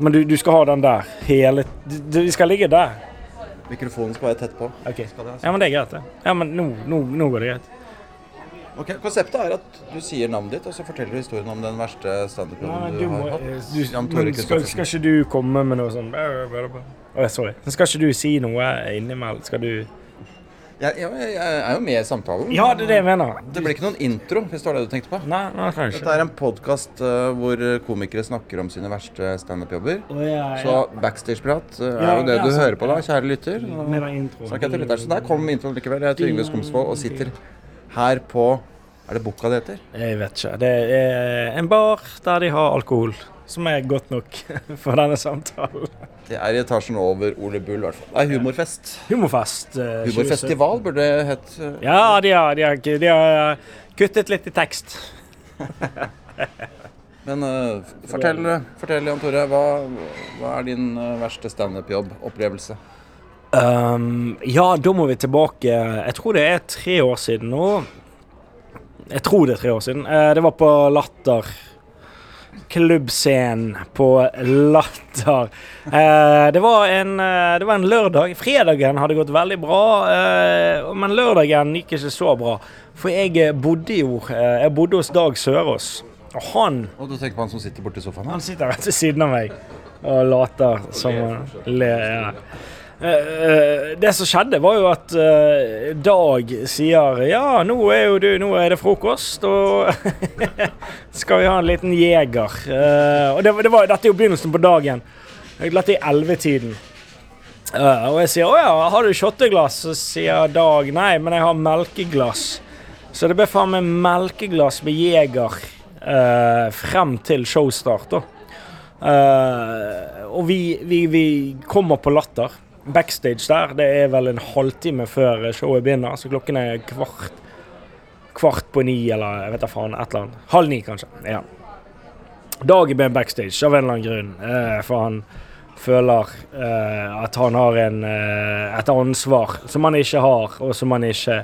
Men du, du skal ha den der hele Vi skal ligge der. Mikrofonen skal være tett på. Ok. Skal det, altså. Ja, men det er greit, det. Ja, men nå, nå, nå går det greit. Ok, Konseptet er at du sier navnet ditt, og så forteller du historien om den verste standupen du, du har hatt. du, men skal, skal ikke du komme med noe sånn oh, sorry. Skal ikke du si noe innimellom? Skal du Jeg, jeg, jeg er jo med i samtalen. Ja, det er det jeg mener. Det blir ikke noen intro, hvis det var det du tenkte på. Nei, nei, kanskje. Dette er en podkast hvor komikere snakker om sine verste standup-jobber. Oh, ja, Så backstage-prat eh, er jo det ja, du sant. hører på da, kjære lytter. Med intro. jeg. Så der kom introen likevel. Jeg heter Yngve Skomsvold og sitter her på Er det Bukka det heter? Jeg vet ikke. Det er en bar der de har alkohol. Som er godt nok for denne samtalen. Det er i etasjen over Ole Bull, i hvert fall. Er humorfest. Humorfest. Uh, Humorfestival burde det hett. Uh, Ja, de har, de, har, de har kuttet litt i tekst. Men uh, fortell, fortell, Jan Tore. Hva, hva er din eh, verste standup-jobb-opplevelse? Um, ja, da må vi tilbake Jeg tror det er tre år siden nå. Jeg tror det er tre år siden. Eh, det var på Latter. Klubbscenen på Latter. Eh, det, var en, eh, det var en lørdag. Fredagen hadde gått veldig bra, eh, men lørdagen gikk ikke så bra. For jeg eh, bodde jo eh, Jeg bodde hos Dag Sørås. Og han Og du tenker på han som sitter borti sofaen her? han sitter rett ved siden av meg og later som han ler. Ja. Eh, eh, det som skjedde, var jo at eh, Dag sier Ja, nå er jo du Nå er det frokost, og skal vi ha en liten jeger. Og det, det var, dette er jo begynnelsen på dagen. Dette er ellevetiden. Og jeg sier 'Å ja, har du shotteglass?' Så sier Dag 'Nei, men jeg har melkeglass'. Så det ble faen meg melkeglass med Jeger frem til showstart, da. Og vi, vi, vi kommer på Latter. Backstage der. Det er vel en halvtime før showet begynner, så klokken er kvart Kvart på ni, eller jeg vet da faen. Et eller annet. Halv ni, kanskje. Ja. Dag er backstage av en eller annen grunn, eh, for han føler eh, at han har en, eh, et ansvar som han ikke har, og som han ikke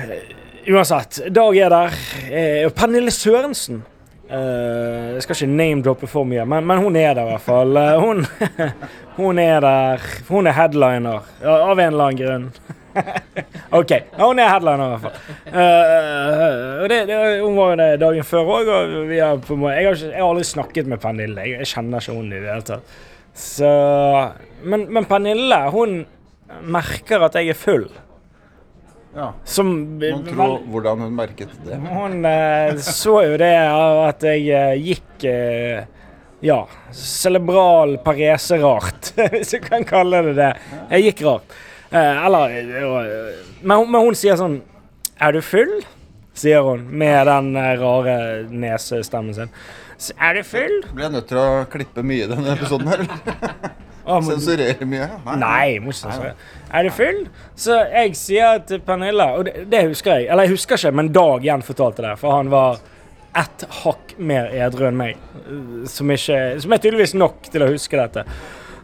Eh, Uansett, Dag er der. Eh, og Pernille Sørensen eh, Jeg skal ikke name-droppe for mye, men, men hun er der i hvert fall. Uh, hun, hun er der. Hun er headliner, av en eller annen grunn. OK. Hun er headliner i hvert fall. Uh, det, det, hun var jo det dagen før òg, og jeg, har jeg har aldri snakket med Pernille. Jeg, jeg kjenner ikke hun i det hele tatt. Så Men, men Pernille, hun merker at jeg er full. Ja. Som Man tror hvordan hun merket det. Hun eh, så jo det at jeg eh, gikk eh, Ja, cerebral parese rart, hvis du kan kalle det det. Jeg gikk rart. Eh, eller det men, hun- men hun sier sånn Er du full? sier hun med den eh, rare nesestemmen sin. Er du full? Blir jeg nødt til å klippe mye i denne episoden her? eller? Men- Sensurere mye? Nei, Nei må ikke sensurere. Er du full? Så jeg sier til Pernille, og det, det husker jeg, eller jeg husker ikke, men Dag gjenfortalte det, for han var ett hakk mer edru enn meg, som, ikke, som er tydeligvis nok til å huske dette.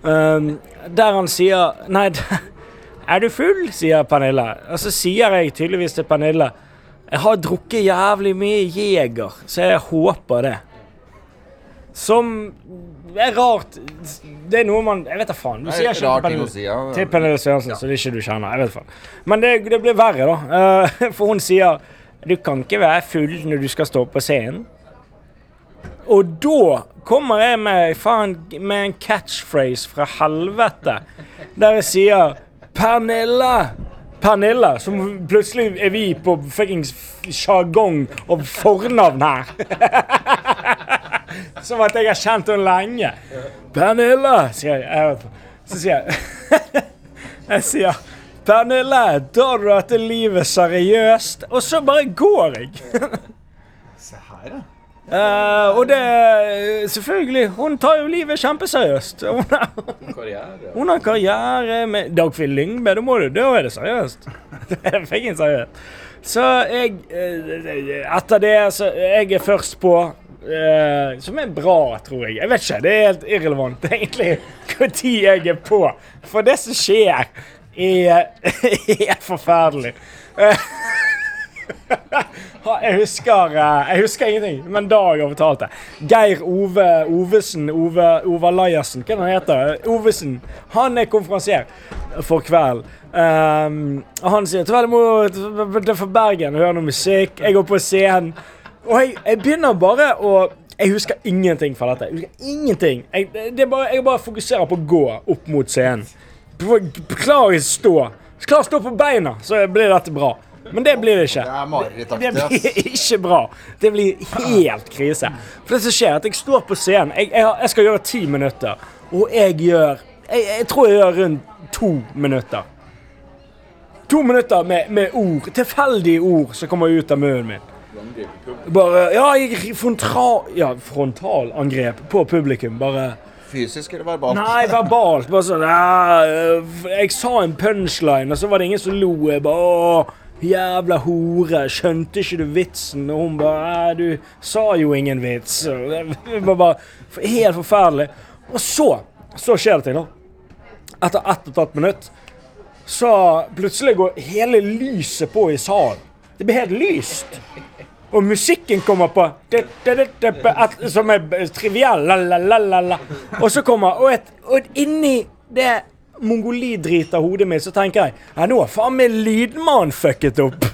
Um, der han sier Nei, er du full? sier Pernille. Og så sier jeg tydeligvis til Pernille Jeg har drukket jævlig mye Jeger, så jeg håper det. Som er rart. Det er noe man Jeg vet da faen. Du sier er ikke til Pernille, ja. Sørensen, så det ikke du kjenner. Jeg vet faen. Men det, det blir verre, da. Uh, for hun sier du kan ikke være full når du skal stå på scenen. Og da kommer jeg med, faen, med en catchphrase fra helvete, der jeg sier Pernille! Pernille, som plutselig er vi på fuckings sjargong og fornavn her. Som at jeg har kjent henne lenge. Pernille, sier jeg. Så sier jeg Jeg sier Pernille, tar du dette livet seriøst? Og så bare går jeg. Se her, ja. Uh, og det Selvfølgelig, hun tar jo livet kjempeseriøst. Hun, har- Karriere. hun har karriere med Dagfinn Lyngbe, da må du Da er det seriøst. Det er fucking seriøst. Så jeg eh, Etter det, så Jeg er først på. Eh, som er bra, tror jeg. Jeg vet ikke. Det er helt irrelevant egentlig når jeg er på. For det som skjer, er, er forferdelig. Uh, Jeg husker, eh, jeg husker ingenting, men da har jeg fortalt det. Geir Ove Ovesen, Ove, Ove Lajersen, hva er det han heter? Ovesen. Han er konferansier for kvelden. Um, og han sier 'Tvert må det er for Bergen hør noe musikk. Jeg går på scenen. Og jeg, jeg begynner bare å Jeg husker ingenting fra dette. Jeg husker ingenting. Jeg, det er bare, jeg bare fokuserer på å gå opp mot scenen. Klarer jeg å stå. Klarer å stå på beina, så blir dette bra. Men det blir det ikke. Det Det blir ikke bra. Det blir helt krise. For det som skjer, er at jeg står på scenen. Jeg, jeg skal gjøre ti minutter, og jeg gjør jeg, jeg tror jeg gjør rundt to minutter. To minutter med, med ord. Tilfeldige ord som kommer ut av munnen min. Bare Ja, jeg frontal, ja, frontalangrep på publikum. Bare Fysisk eller verbalt? Nei, verbalt. Bare sånn øh, Jeg sa en punchline, og så var det ingen som lo. Jeg bare Åh, jævla hore. Skjønte ikke du vitsen? Og hun bare Du sa jo ingen vits. Det var bare helt forferdelig. Og så Så skjer det ting, da. Etter ett og et halvt minutt så plutselig går hele lyset på i salen. Det blir helt lyst. Og musikken kommer på det, det, det, det, et, Som er triviell. La, la, la, la, la. Og så kommer Og, et, og inni det mongolidrit av hodet mitt, så tenker jeg Ja, nå har faen meg lydmannen fucket opp.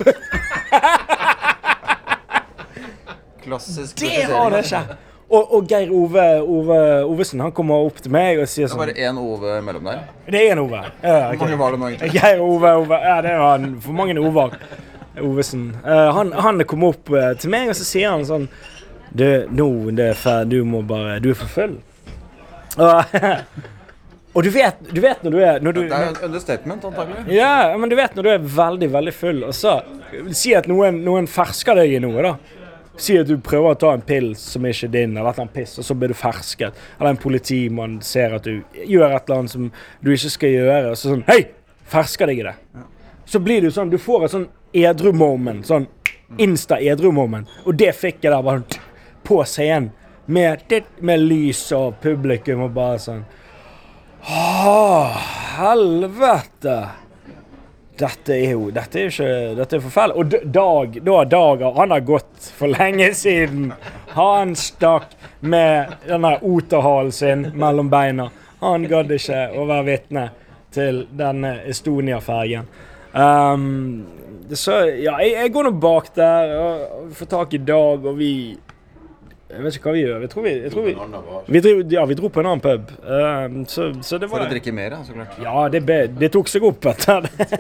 Klassisk Det har det ikke. Og, og Geir Ove, Ove Ovesen han kommer opp til meg og sier Det er sånn bare én Ove mellom der. Det er én Ove. Ja, Hvor mange var det nå, egentlig? Geir Ove, Ove. Ja, det var han. for mange Ovar. Ovesen. Uh, han, han kom opp uh, til meg, og så sier han sånn Du, nå det er ferdig. Du må bare Du er for full. Og, og du vet, du vet når du er når du, Det er jo understatement, antagelig. Ja, men du vet når du er veldig, veldig full, og så Si at noen, noen fersker deg i noe, da. Si at du prøver å ta en pils som ikke er din, eller et eller annet piss, og så blir du fersket. Eller en politimann ser at du gjør et eller annet som du ikke skal gjøre, og så sånn Hei! Fersker deg i det. Så blir du sånn Du får et sånn edru-moment. Sånn insta-edru-moment. Og det fikk jeg der bare på scenen. Med, med lys og publikum og bare sånn Åh, helvete! Dette er jo Dette er ikke Dette er forferdelig. Og Dag da Dag Han har gått for lenge siden. Han stakk med denne oterhalen sin mellom beina. Han gadd ikke å være vitne til denne Estonia-fergen. Um, så ja, jeg, jeg går nå bak der og, får tak i Dag, og vi Jeg vet ikke hva vi gjør. Jeg tror vi, jeg tror vi, vi, dro, ja, vi dro på en annen pub. Um, så, så det For å drikke mer, da, så klart. ja, det, be, det tok seg opp etter det.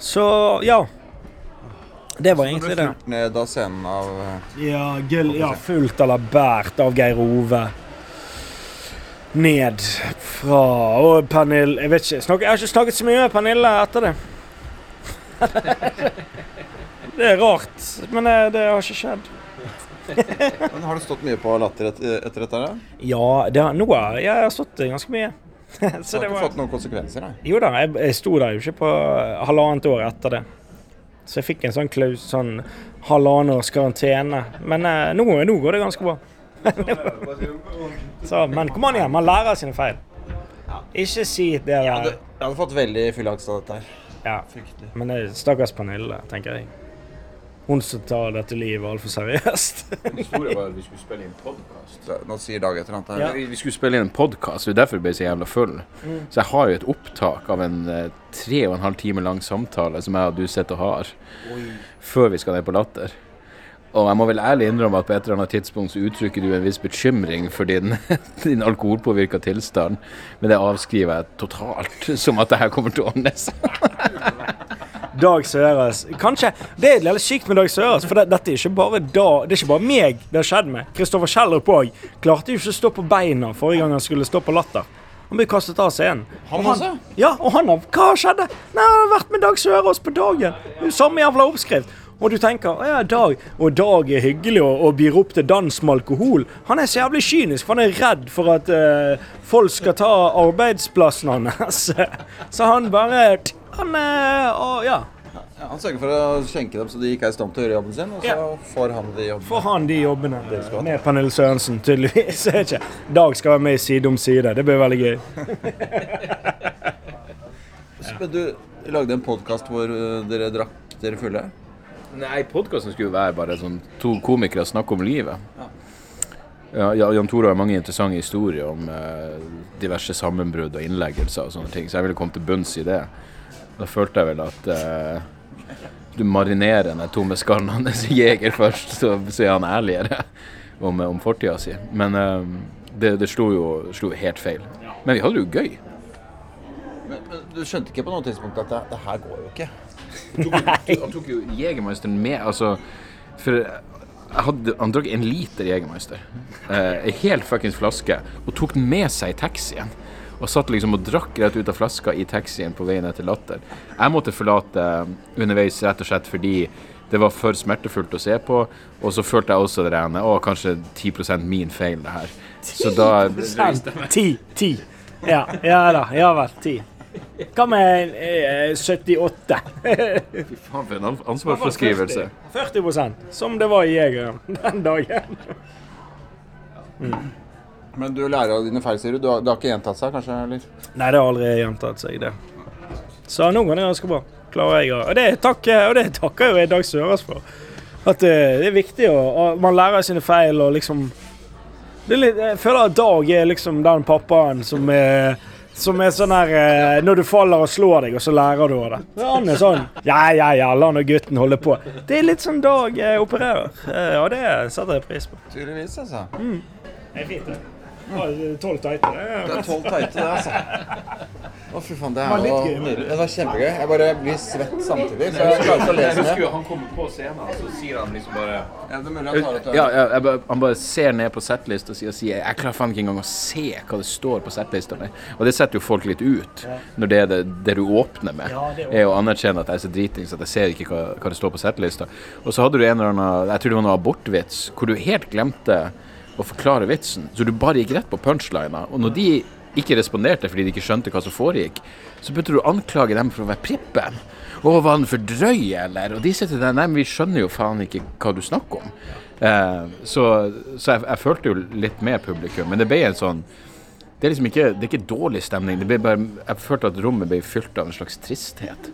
Så ja. Det var Du egentlig det. fulgt ned av scenen av eh, Ja, gul, ja, fullt eller bært av Geir Ove. Ned fra Og Pernille Jeg vet ikke. Snak, jeg har ikke snakket så mye med Pernille etter det. det er rart, men det, det har ikke skjedd. Men Har du stått mye på latter et, etter dette? da? Ja, det har, nå har jeg har stått ganske mye. Det så har det ikke var fått noen konsekvenser? Nei. Jo da, jeg, jeg sto der jo ikke på halvannet år etter det. Så jeg fikk en sånn klaus, sånn halvannet års karantene. Men eh, nå, nå går det ganske bra. Så, men kom an igjen, man lærer av sine feil. Ikke si det Jeg hadde, jeg hadde fått veldig fylleangst av dette her. ja, Fryktelig. Men det er stakkars Pernille, tenker jeg. Hun som tar dette livet altfor seriøst. Historien var at vi skulle spille inn podkast. Nå sier Dag et eller annet her. Ja. Vi, vi skulle spille inn en podkast, det er derfor jeg ble så jævla full. Så jeg har jo et opptak av en eh, tre og en halv time lang samtale som jeg og du sitter og har, før vi skal ned på Latter. Og jeg må vel ærlig innrømme at på et eller annet tidspunkt så uttrykker du en viss bekymring for din, din alkoholpåvirka tilstand, men det avskriver jeg totalt som at det her kommer til å ordne seg. Dag Søres. Kanskje Det er litt sykt med Dag Søres, for det, dette er ikke bare da Det er ikke bare meg det har skjedd med. Kristoffer Schjelderup òg klarte jo ikke å stå på beina forrige gang han skulle stå på Latter. Han ble kastet av scenen. Han Og også? Ja, og han har Hva skjedde? Nei, Han har vært med Dag Sørås på dagen. Samme jævla oppskrift. Og du tenker å ja, Dag Og Dag er hyggelig og, og byr opp til dans med alkohol. Han er så jævlig kynisk, for han er redd for at eh, folk skal ta arbeidsplassen hans. så han bare Han eh, og, ja. Ja, han sørger for å skjenke dem så de ikke er i stand til å gjøre jobben sin, og så Ja. får han de jobbene. Får han de jobbene med Pernille Sørensen, tydeligvis. Ikke. Dag skal være med i Side om side. Det blir veldig gøy. Men du, lagde en podkast hvor eh, dere drakk dere fulle? Nei, podkasten skulle jo være bare sånn to komikere snakke om livet. Ja, ja, Jan Tore har mange interessante historier om eh, diverse sammenbrudd og innleggelser og sånne ting, så jeg ville komme til bunns i det. Da følte jeg vel at eh, du marinerer den tomme skallen hans jeger først, så, så er han ærligere om, om fortida si. Men eh, det, det slo jo slo helt feil. Men vi hadde det jo gøy. Men, men du skjønte ikke på noe tidspunkt at det, det her går jo ikke? Han tok jo Jegermeisteren med, altså For hadde, han drakk en liter Jegermeister. Eh, en hel fuckings flaske. Og tok den med seg i taxien. Og satt liksom og drakk rett ut av flaska i taxien på veien etter Latter. Jeg måtte forlate underveis rett og slett fordi det var for smertefullt å se på. Og så følte jeg også det rene. Å, kanskje 10 min feil, det her. Så da Ti. Ti. Ja, ja da. Ja vel. Ti. Hva med eh, 78? Fy faen, for en an- ansvarsforskrivelse. 40 som det var i Jegeren den dagen. Men du lærer av dine feil, sier du. Du har, det har ikke gjentatt seg, kanskje? eller? Nei, det har aldri gjentatt seg, det. Så noen ganger det ganske bra. Klarer jeg å Og det takker, og det takker jo jeg Dag Søres for. At det, det er viktig å Man lærer sine feil og liksom det er litt, Jeg føler at Dag er liksom den pappaen som er som er sånn her eh, Når du faller og slår deg, og så lærer du av det. Han er sånn Ja, ja, ja, la nå gutten holde på. Det er litt sånn Dag eh, opererer. Eh, og det setter jeg pris på. Tydeligvis, altså. Det er fint, det. Tolv teite. Det er tolv teite, det, altså. Å, fy faen, det, Det var er jo gøy. Det var kjempegøy. Jeg bare blir svett samtidig, så jeg klarer ikke å lese ned. han kommer på scenen, og så sier han liksom bare Ja, det er mulig han tar ut. Ja, ja han bare ser ned på settlista og sier Jeg klarer faen ikke engang å se hva det står på settlista mi. Og det setter jo folk litt ut, når det er det, det du åpner med. Er å anerkjenne at jeg er så dritings at jeg ser ikke hva, hva det står på settlista. Og så hadde du en eller annen Jeg tror det var noe abortvits, hvor du helt glemte å forklare vitsen. Så du bare gikk rett på punchlina. Og når de ikke responderte fordi de ikke skjønte hva som foregikk, så begynte du å anklage dem for å være prippen. Å, var han for drøy, eller? Og de sitter der Nei, men vi skjønner jo faen ikke hva du snakker om. Eh, så så jeg, jeg følte jo litt med publikum, men det ble en sånn Det er liksom ikke, det er ikke dårlig stemning. Det ble bare, jeg følte at rommet ble fylt av en slags tristhet.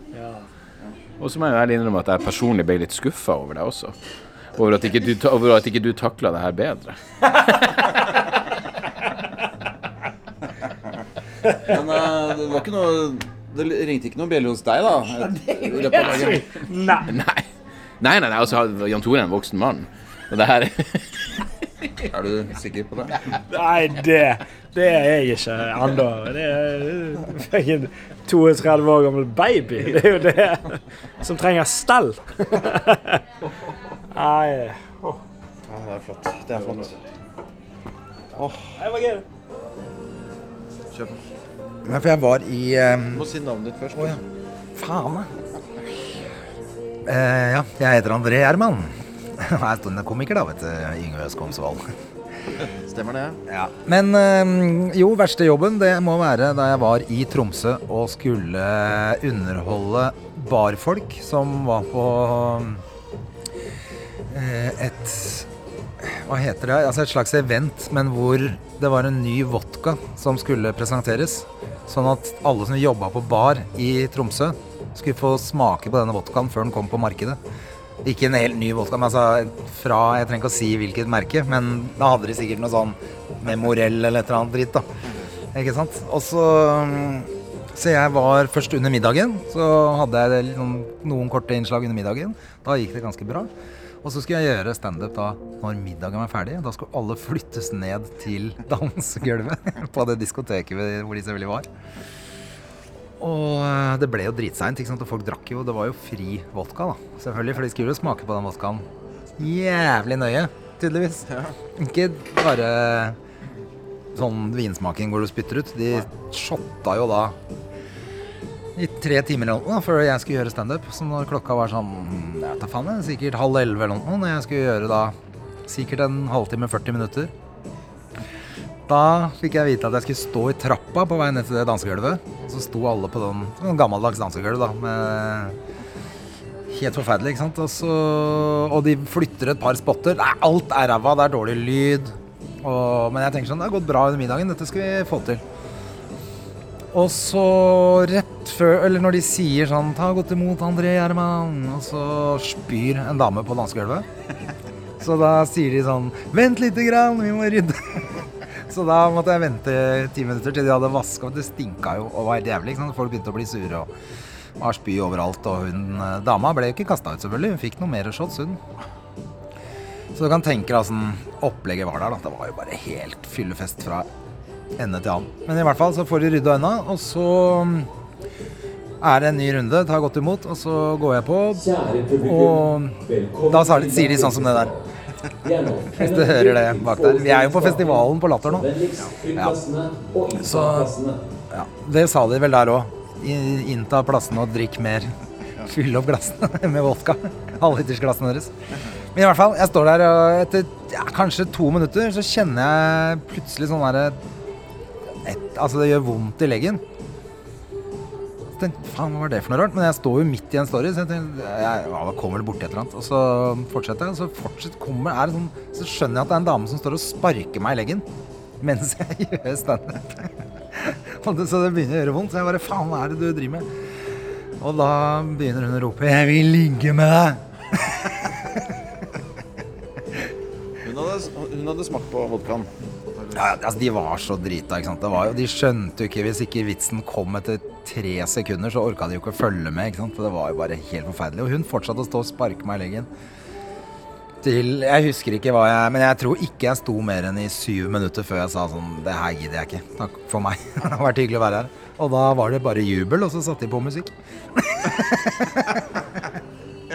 Og så må jeg ærlig innrømme at jeg personlig ble litt skuffa over det også. Over at ikke du, over at ikke du takla det her bedre. Men eh, det var ikke noe Det ringte ikke noen bjelle hos deg, da? I løpet av dagen. Nei. Nei. Nei, nei, nei altså, Jan Tore er en voksen mann. Og det her Er du sikker på det? Nei, det, det er jeg ikke ennå. Det er en 32 år gammel baby. Det er jo det som trenger stell. Nei Ja, det er flott. Det er flott. Var gøy. Kjør på. For jeg var i um... Du må si navnet ditt først. Å ja. Faen, da. Uh, ja, jeg heter André Gjerman. Jeg er standup-komiker, da, vet du. Yngve Skomsvold. Stemmer det? Ja. Men øh, jo, verste jobben det må være da jeg var i Tromsø og skulle underholde barfolk som var på et Hva heter det? Altså et slags event, men hvor det var en ny vodka som skulle presenteres. Sånn at alle som jobba på bar i Tromsø, skulle få smake på denne vodkaen før den kom på markedet. Ikke en helt ny vodka, men altså fra Jeg trenger ikke å si hvilket merke, men da hadde de sikkert noe sånn Memorell eller et eller annet dritt, da. Ikke sant? Og så Så jeg var først under middagen. Så hadde jeg noen, noen korte innslag under middagen. Da gikk det ganske bra. Og så skulle jeg gjøre standup da når middagen var ferdig. Da skulle alle flyttes ned til dansegulvet på det diskoteket hvor de selvfølgelig var. Og eh, det ble jo dritseint, og folk drakk jo. Det var jo fri vodka, da. Selvfølgelig, for de skulle jo smake på den vodkaen jævlig nøye, tydeligvis. Ikke bare sånn vinsmaking hvor du spytter ut. De shotta jo da i tre timer eller noe før jeg skulle gjøre standup. Så når klokka var sånn jeg tar faen, sikkert halv elleve eller noe, når jeg skulle gjøre da sikkert en halvtime, 40 minutter. Da fikk jeg vite at jeg skulle stå i trappa på vei ned til det dansegulvet. Så sto alle på den sånn gammeldags dansegulv, da, med Helt forferdelig, ikke sant. Og, så, og de flytter et par spotter. Nei, alt er ræva, det er dårlig lyd. Og, men jeg tenker sånn, det har gått bra under middagen, dette skal vi få til. Og så rett før Eller når de sier sånn 'Ta godt imot André Gjerman', og så spyr en dame på dansegulvet. Så da sier de sånn 'Vent lite grann, vi må rydde'. Så da måtte jeg vente ti minutter til de hadde vaska. Det stinka jo og var helt jævlig. Ikke sant? Folk begynte å bli sure og var spy overalt. Og hun eh, dama ble jo ikke kasta ut, selvfølgelig. Hun fikk noe mer shots, hun. Så du kan tenke deg åssen opplegget var der. da. Det var jo bare helt fyllefest fra ende til annen. Men i hvert fall så får de rydda unna, og så mm, er det en ny runde. Tar godt imot, og så går jeg på. Og da sier de sånn som det der. Hvis du hører det bak der. Vi er jo på festivalen på Latter nå. Ja. Så ja, det sa de vel der òg. Innta plassene og drikk mer. Fyll opp glassene med vodka. Halvlitersglassene deres. Men i hvert fall, jeg står der, og etter ja, kanskje to minutter så kjenner jeg plutselig sånn derre et- Altså, det gjør vondt i leggen. Så tenkte faen, hva var det for noe rart? Men jeg står jo midt i en story, så jeg tenkte, jeg, ja, kommer det borti et eller annet. Og så fortsetter jeg, og så fortsatt kommer, er sånn, så skjønner jeg at det er en dame som står og sparker meg i leggen mens jeg gjør standup. Så det begynner å gjøre vondt. Så jeg bare faen, hva er det du driver med? Og da begynner hun å rope 'Jeg vil ligge med deg'. Hun hadde, hun hadde smakt på vodkaen. Ja, altså De var så drita. ikke sant? Det var jo, de skjønte jo ikke Hvis ikke vitsen kom etter tre sekunder, så orka de jo ikke å følge med. ikke sant? For Det var jo bare helt forferdelig. Og hun fortsatte å stå og sparke meg i leggen. Til, Jeg husker ikke hva jeg Men jeg tror ikke jeg sto mer enn i syv minutter før jeg sa sånn Det her gidder jeg ikke. Takk for meg. Det har vært hyggelig å være her. Og da var det bare jubel, og så satte de på musikk.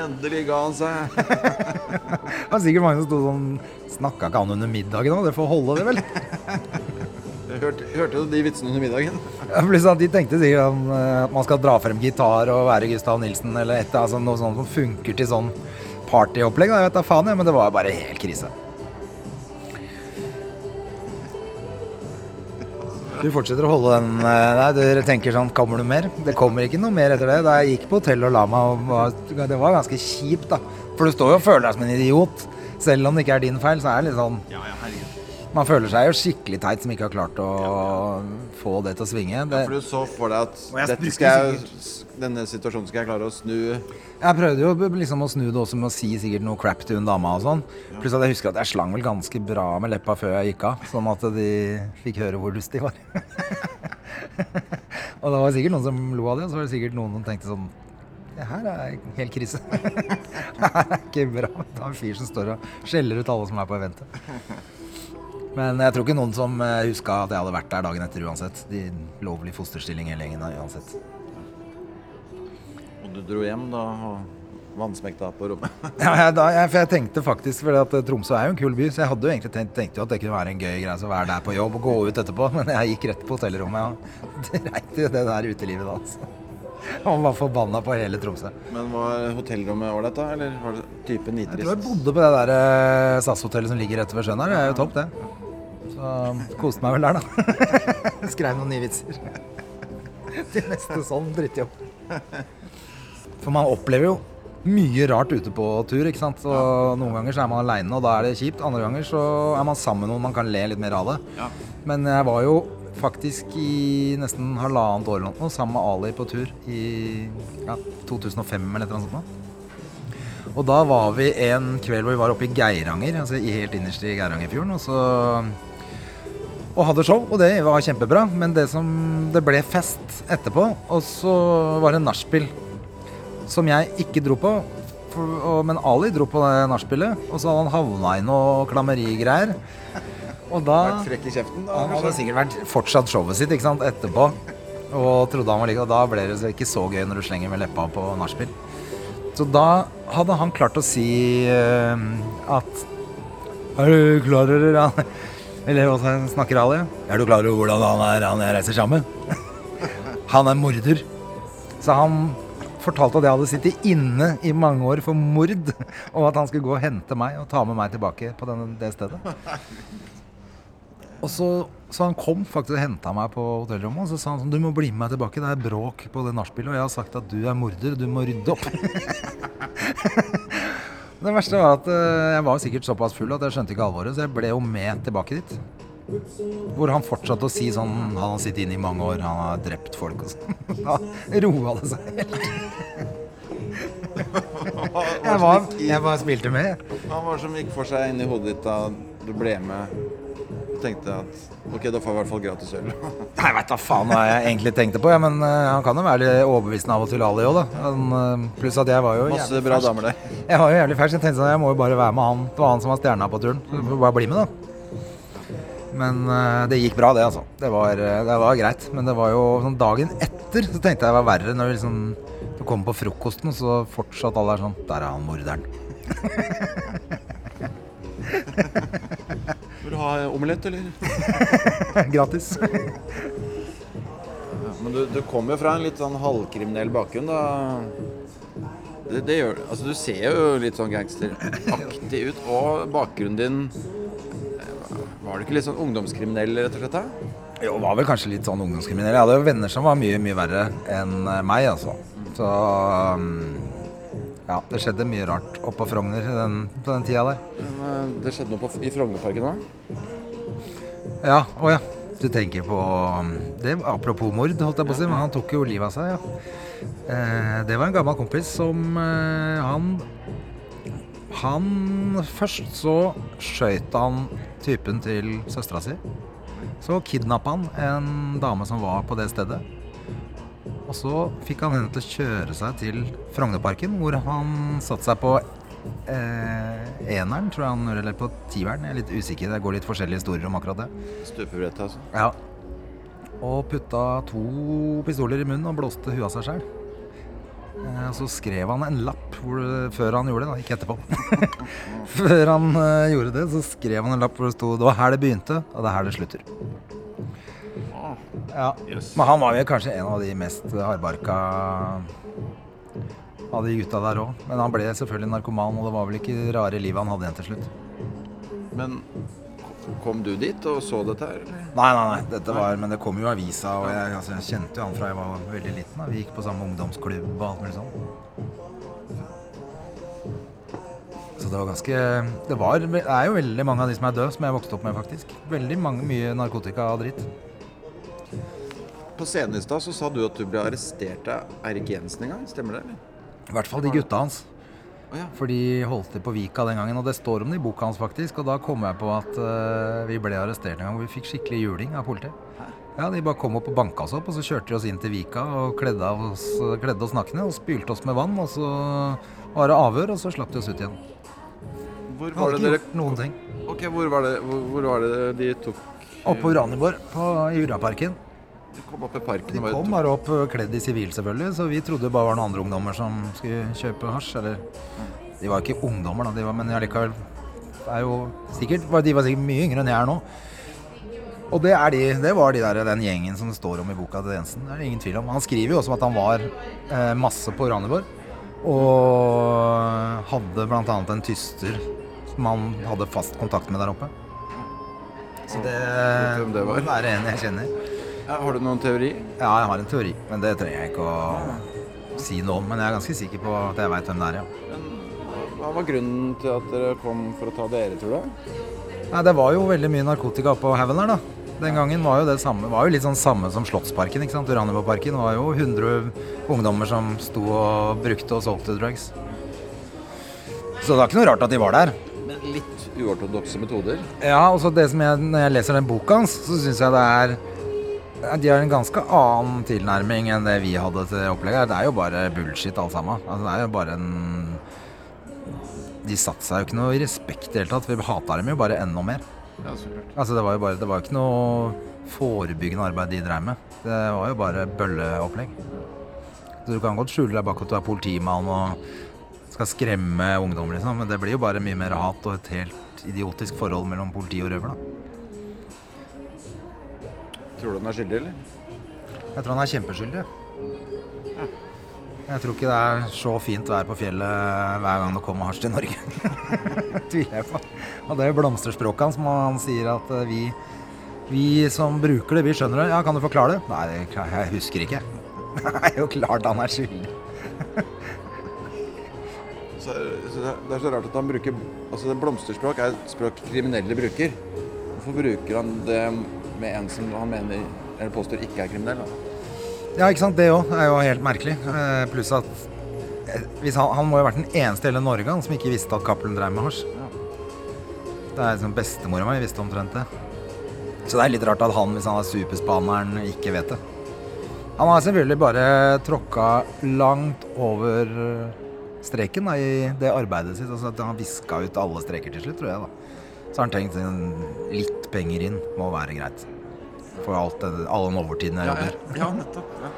Endelig ga han seg. Det var sikkert mange som sto sånn Snakka ikke han under middagen òg? Det får holde, det, vel? Hørte, hørte du de vitsene under middagen? Ja, de tenkte sikkert eh, at man skal dra frem gitar og være Gustav Nilsen eller et, altså noe sånt som funker til sånn partyopplegg. Jeg vet da faen, jeg, men det var bare helt krise. Du fortsetter å holde den eh, Nei, du tenker sånn Kommer du mer? Det kommer ikke noe mer etter det. Da jeg gikk på hotell og la meg, og det var ganske kjipt, da. For du står jo og føler deg som en idiot. Selv om det ikke er din feil, så er det litt sånn Man føler seg jo skikkelig teit som ikke har klart å få det til å svinge. Det, For du så for deg Og jeg at dette skal jeg, denne situasjonen skal jeg klare å snu Jeg prøvde jo liksom å snu det også med å si sikkert noe crap til hun dama og sånn. Pluss at jeg husker at jeg slang vel ganske bra med leppa før jeg gikk av, sånn at de fikk høre hvor lyst de var. og det var sikkert noen som lo av det, og så var det sikkert noen som tenkte sånn Det her er helt krise. det her er ikke bra. Det er en fyr som står og skjeller ut alle som er på eventet. Men jeg tror ikke noen som eh, huska at jeg hadde vært der dagen etter uansett. De lovlig fosterstilling hele gjengen uansett. Og du dro hjem da og vannsmekta på rommet. Ja, jeg, da, jeg, for jeg tenkte faktisk fordi at eh, Tromsø er jo en kul by, så jeg hadde jo egentlig tenkt, tenkte jo at det kunne være en gøy greie å være der på jobb og gå ut etterpå, men jeg gikk rett på hotellrommet og dreit i det der utelivet da. Altså. Og var forbanna på hele Tromsø. Men var hotellrommet ålreit, da? Eller var det type Jeg tror jeg bodde på det der eh, SAS-hotellet som ligger rett ved sjøen her. Det er jo topp, det. Så koste meg vel der, da. Skrev noen nye vitser. Til neste sånn drittjobb. For man opplever jo mye rart ute på tur, ikke sant. Og noen ganger så er man aleine, og da er det kjipt. Andre ganger så er man sammen med noen man kan le litt mer av det. Ja. Men jeg var jo faktisk i nesten halvannet år eller noe sammen med Ali på tur i ja, 2005 eller annet sånt. Og da var vi en kveld hvor vi var oppe i Geiranger, altså i helt innerst i Geirangerfjorden. Og så og hadde show, og det var kjempebra. Men det som det ble fest etterpå, og så var det nachspiel som jeg ikke dro på. For, og, men Ali dro på det nachspielet, og så hadde han havna i noe klammerigreier. Og da Vært kjeften, da? han hadde sikkert vært fortsatt showet sitt ikke sant, etterpå. Og trodde han var like, og da ble det ikke så gøy når du slenger med leppa på nachspiel. Så da hadde han klart å si uh, at Er du klar eller? Eller hva snakker Ali? Er du klar over hvordan han er han jeg reiser sammen? Han er morder. Så han fortalte at jeg hadde sittet inne i mange år for mord, og at han skulle gå og hente meg og ta med meg tilbake på den, det stedet. Og så, så han kom faktisk og henta meg på hotellrommet og så sa han sånn Du må bli med meg tilbake, det er bråk på det nachspielet, og jeg har sagt at du er morder, du må rydde opp. det verste var at eh, jeg var sikkert såpass full at jeg skjønte ikke alvoret, så jeg ble jo med tilbake dit. Hvor han fortsatte å si sånn Han har sittet inne i mange år, han har drept folk og sånn. Da roa det seg helt. Jeg, var, jeg bare spilte med. Hva var som gikk for seg inni hodet ditt da du ble med tenkte at ok, da får jeg i hvert fall gratis øl? Jeg vet da faen hva jeg egentlig tenkte på, ja, men uh, han kan jo være litt overbevisende av og til, Ali òg, da. Men, uh, pluss at jeg var jo Masse bra fersk. damer der. Jeg var jo jævlig fersk. Jeg tenkte sånn, jeg må jo bare være med han. Det var han som var stjerna på turen. Så jeg får bare bli med, da. Men uh, det gikk bra, det, altså. Det var, eh, det var greit. Men det var jo sånn dagen etter så tenkte jeg det var verre. Når vi liksom du kommer på frokosten, så fortsatt alle er sånn Der er han morderen. Vil du ha omelett, eller? Gratis. Men du, du kommer jo fra en litt sånn halvkriminell bakgrunn, da. Det, det gjør Altså, du ser jo litt sånn gangsteraktig ut. Og bakgrunnen din eh, Var du ikke litt sånn ungdomskriminell, rett og slett? da? Jo, var vel kanskje litt sånn ungdomskriminell. Jeg hadde jo venner som var mye, mye verre enn eh, meg, altså. Så um, ja, det skjedde mye rart oppå Frogner den, på den tida der. Men, eh, det skjedde noe på, i Frognerparken òg? Ja, å ja. Du tenker på um, det, Apropos mord, holdt jeg på å si, men han tok jo livet av seg, ja. Eh, det var en gammel kompis som eh, Han Han Først så skøyt han typen til søstera si. Så kidnappa han en dame som var på det stedet. Og så fikk han henne til å kjøre seg til Frognerparken, hvor han satte seg på eh, eneren, tror jeg han eller på tieren. Jeg er litt usikker, det går litt forskjellige historier om akkurat det. Stupebrettet, altså. Ja. Og putta to pistoler i munnen og blåste huet av seg sjøl. Eh, Så skrev han en lapp hvor, før han gjorde det, da, ikke etterpå. før han eh, gjorde det, så skrev han en lapp hvor det sto 'Det var her det begynte, og det er her det slutter'. Ja. Men han var jo kanskje en av de mest hardbarka av de gutta der òg. Men han ble selvfølgelig narkoman, og det var vel ikke det rare livet han hadde igjen til slutt. Men kom du dit og så dette her, eller? Nei, nei, nei. Dette var, men det kom jo avisa, og jeg, altså, jeg kjente jo han fra jeg var veldig liten. Da. Vi gikk på samme ungdomsklubb og alt mulig sånn. Så det var ganske Det var, det er jo veldig mange av de som er døde, som jeg vokste opp med, faktisk. Veldig mange, mye narkotika og dritt. På scenen i stad så sa du at du ble arrestert av Eirik Jensen en gang. Stemmer det, eller? I hvert fall de gutta hans. Oh, ja. For de holdt til på Vika den gangen, og det står om det i boka hans, faktisk. Og da kom jeg på at uh, vi ble arrestert en gang hvor vi fikk skikkelig juling av politiet. Ja, De bare kom opp og banka oss opp, og så kjørte de oss inn til Vika og kledde, oss, kledde oss nakne og spylte oss med vann. Og så var det avhør, og så slapp de oss ut igjen. Hvor var det dere noen ting. Ok, hvor var det, hvor, hvor var det de tok Oppe på Uraniborg, på Juraparken. De kom opp i parken De kom bare opp kledd i sivil, selvfølgelig, så vi trodde det bare var noen andre ungdommer som skulle kjøpe hasj. Eller De var ikke ungdommer, da, de var, men allikevel er jo sikkert, De var sikkert mye yngre enn jeg er nå. Og det, er de, det var de der, den gjengen som det står om i boka til Jensen. Det er det ingen tvil om. Han skriver jo også om at han var eh, masse på Uraniborg. Og hadde bl.a. en tyster som han hadde fast kontakt med der oppe. Så det, det må være en jeg kjenner. Har du noen teori? Ja, jeg har en teori, men det trenger jeg ikke å si noe om. Men jeg er ganske sikker på at jeg veit hvem det er, ja. Hva var grunnen til at dere kom for å ta dere, tror du? Nei, Det var jo veldig mye narkotika på haugen der, da. Den gangen var jo det samme, var jo litt sånn samme som Slottsparken. ikke sant? Uraniborgparken var jo 100 ungdommer som sto og brukte og solgte drugs. Så det var ikke noe rart at de var der. Men litt uortodokse metoder. Ja, og så det som jeg, Når jeg leser den boka hans, så syns jeg det er De har en ganske annen tilnærming enn det vi hadde til opplegget. Det er jo bare bullshit alt sammen. Altså, det er jo bare en De satte seg jo ikke noe i respekt i det hele tatt. Vi hata dem jo bare enda mer. Ja, så. Altså, det var jo bare Det var ikke noe forebyggende arbeid de drev med. Det var jo bare bølleopplegg. Så du kan godt skjule deg bak at du er politimann og skal skremme ungdom, liksom, men det blir jo bare mye mer hat og et helt idiotisk forhold mellom politi og røver, da. Tror du han er skyldig, eller? Jeg tror han er kjempeskyldig. Jeg tror ikke det er så fint vær på fjellet hver gang det kommer hasj til Norge. Tviler jeg på. Og det er jo blomsterspråket hans, som han sier at eh, vi, vi som bruker det, vi skjønner det. Ja, kan du forklare det? Nei, jeg husker ikke. Det er jo klart han er skyldig. Så, så det er- det er så rart at han bruker Altså, det blomsterspråk er et språk kriminelle bruker. Hvorfor bruker han det med en som han mener eller påstår ikke er kriminell? Da? Ja, ikke sant. Det òg er jo helt merkelig. Eh, pluss at eh, han, han må jo ha vært den eneste i hele Norge han, som ikke visste at Cappelen drev med hasj. Ja. Det er liksom Bestemora mi visste omtrent det. Så det er litt rart at han, hvis han er superspaneren, ikke vet det. Han har selvfølgelig bare tråkka langt over streken da, i det arbeidet sitt. Altså at Han viska ut alle streker til slutt, tror jeg. da. Så har han tenkt litt penger inn må være greit. For alt den, alle den overtiden jeg Ja, jobber. ja, nettopp. Ja.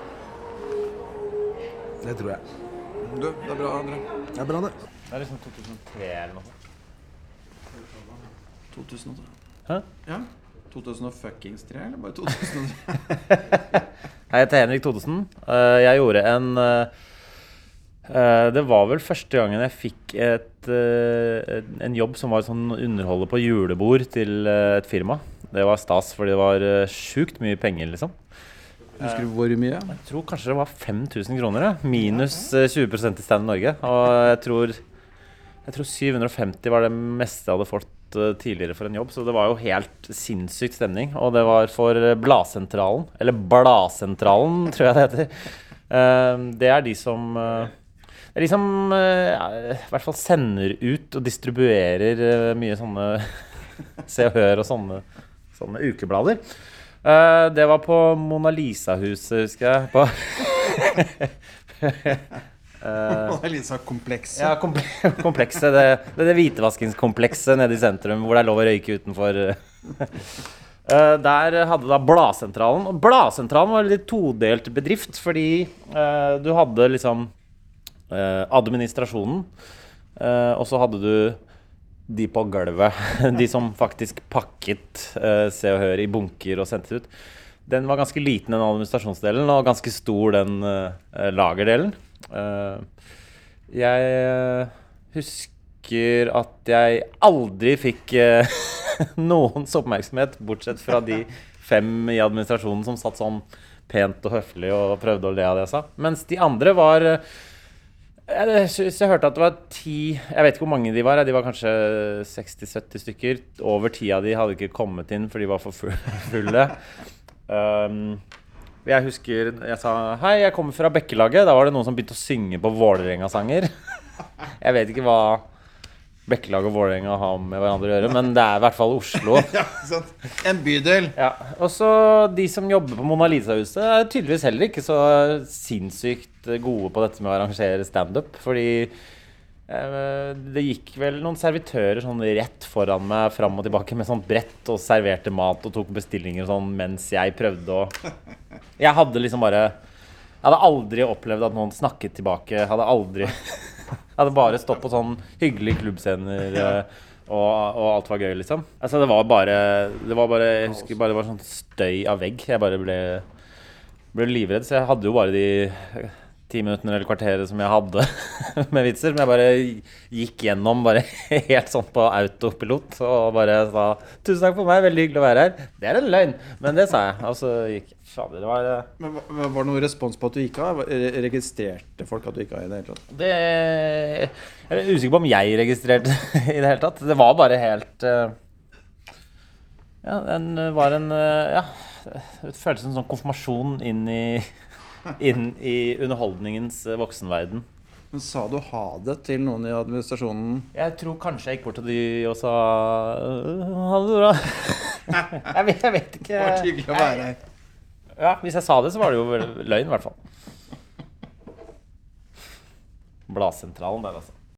Det tror jeg. Du, det er bra, André. Det er bra, det. Det er liksom 2003 eller noe. 2003. Hæ? Ja. 2003, eller bare 2003? Hei, jeg heter Henrik Thodesen. Eh, Jeg gjorde en eh, eh, Det var vel første gangen jeg fikk et, en jobb som var sånn underholder på julebord til et firma. Det var stas, fordi det var eh, sjukt mye penger, liksom. Husker du hvor mye? Jeg tror kanskje det var 5000 kroner, ja. minus eh, 20% i Stand Norge. Og jeg tror, jeg tror 750 var det meste jeg hadde fått eh, tidligere for en jobb. Så det var jo helt sinnssykt stemning. Og det var for eh, Bladsentralen. Eller Bladsentralen, tror jeg det heter. Eh, Det er de som eh, det er de som eh, ja, i hvert fall sender ut og distribuerer eh, mye sånne Se og Hør og sånne, sånne ukeblader. Uh, det var på Mona Lisa-huset, husker jeg. På Eh, Lisa-komplekset. ja, komple komplekset. Det, det, det hvitvaskingskomplekset nede i sentrum hvor det er lov å røyke utenfor. Uh, der hadde da Bladsentralen. Og Bladsentralen var en litt todelt bedrift, fordi uh, du hadde liksom administrasjonen, og så hadde du de på gulvet. De som faktisk pakket uh, Se og Hør i bunker og sendte ut. Den var ganske liten, den administrasjonsdelen, og ganske stor, den uh, lagerdelen. Uh, jeg husker at jeg aldri fikk noens oppmerksomhet, bortsett fra de fem i administrasjonen som satt sånn pent og høflig og prøvde å le av det jeg sa. Mens de andre var jeg, synes jeg hørte at det var ti Jeg vet ikke hvor mange de var. De var kanskje 60-70 stykker. Over ti av de hadde ikke kommet inn, for de var for fulle. Um, jeg husker jeg sa Hei, jeg kommer fra Bekkelaget. Da var det noen som begynte å synge på Vålerenga-sanger. Jeg vet ikke hva Bekkelaget og Vålerenga har med hverandre å gjøre, men det er i hvert fall Oslo. En bydel. Ja, og så De som jobber på Mona Lisa-huset, er tydeligvis heller ikke så sinnssykt gode på dette med å arrangere standup. Fordi eh, det gikk vel noen servitører sånn rett foran meg fram og tilbake med sånt brett og serverte mat og tok bestillinger og sånn mens jeg prøvde å Jeg hadde liksom bare Jeg hadde aldri opplevd at noen snakket tilbake. Jeg hadde aldri Jeg hadde bare stått på sånn hyggelige klubbscener. eh, og, og alt var gøy, liksom. Altså, det var bare Det var bare Jeg husker bare det var sånn støy av vegg. Jeg bare ble, ble livredd. Så jeg hadde jo bare de ti minuttene eller kvarteret som jeg hadde med vitser. Men jeg bare gikk gjennom bare helt sånn på autopilot og bare sa 'Tusen takk for meg, veldig hyggelig å være her'. Det er en løgn, men det sa jeg. Og så gikk. Fader, det var eh, Men Var det noen respons på at du gikk av? Registrerte folk at du gikk av i det hele tatt? Det Jeg er usikker på om jeg registrerte i det hele tatt. Det var bare helt eh, Ja, den var en eh, Ja. Det føltes som en sånn konfirmasjon inn i inn i underholdningens eh, voksenverden. Men Sa du ha det til noen i administrasjonen? Jeg tror kanskje jeg gikk bort til de og sa «Øh, Ha det bra. jeg, vet, jeg vet ikke. Det var hyggelig å være her. Ja, Hvis jeg sa det, så var det jo løgn, i hvert fall. Bladsentralen der, altså.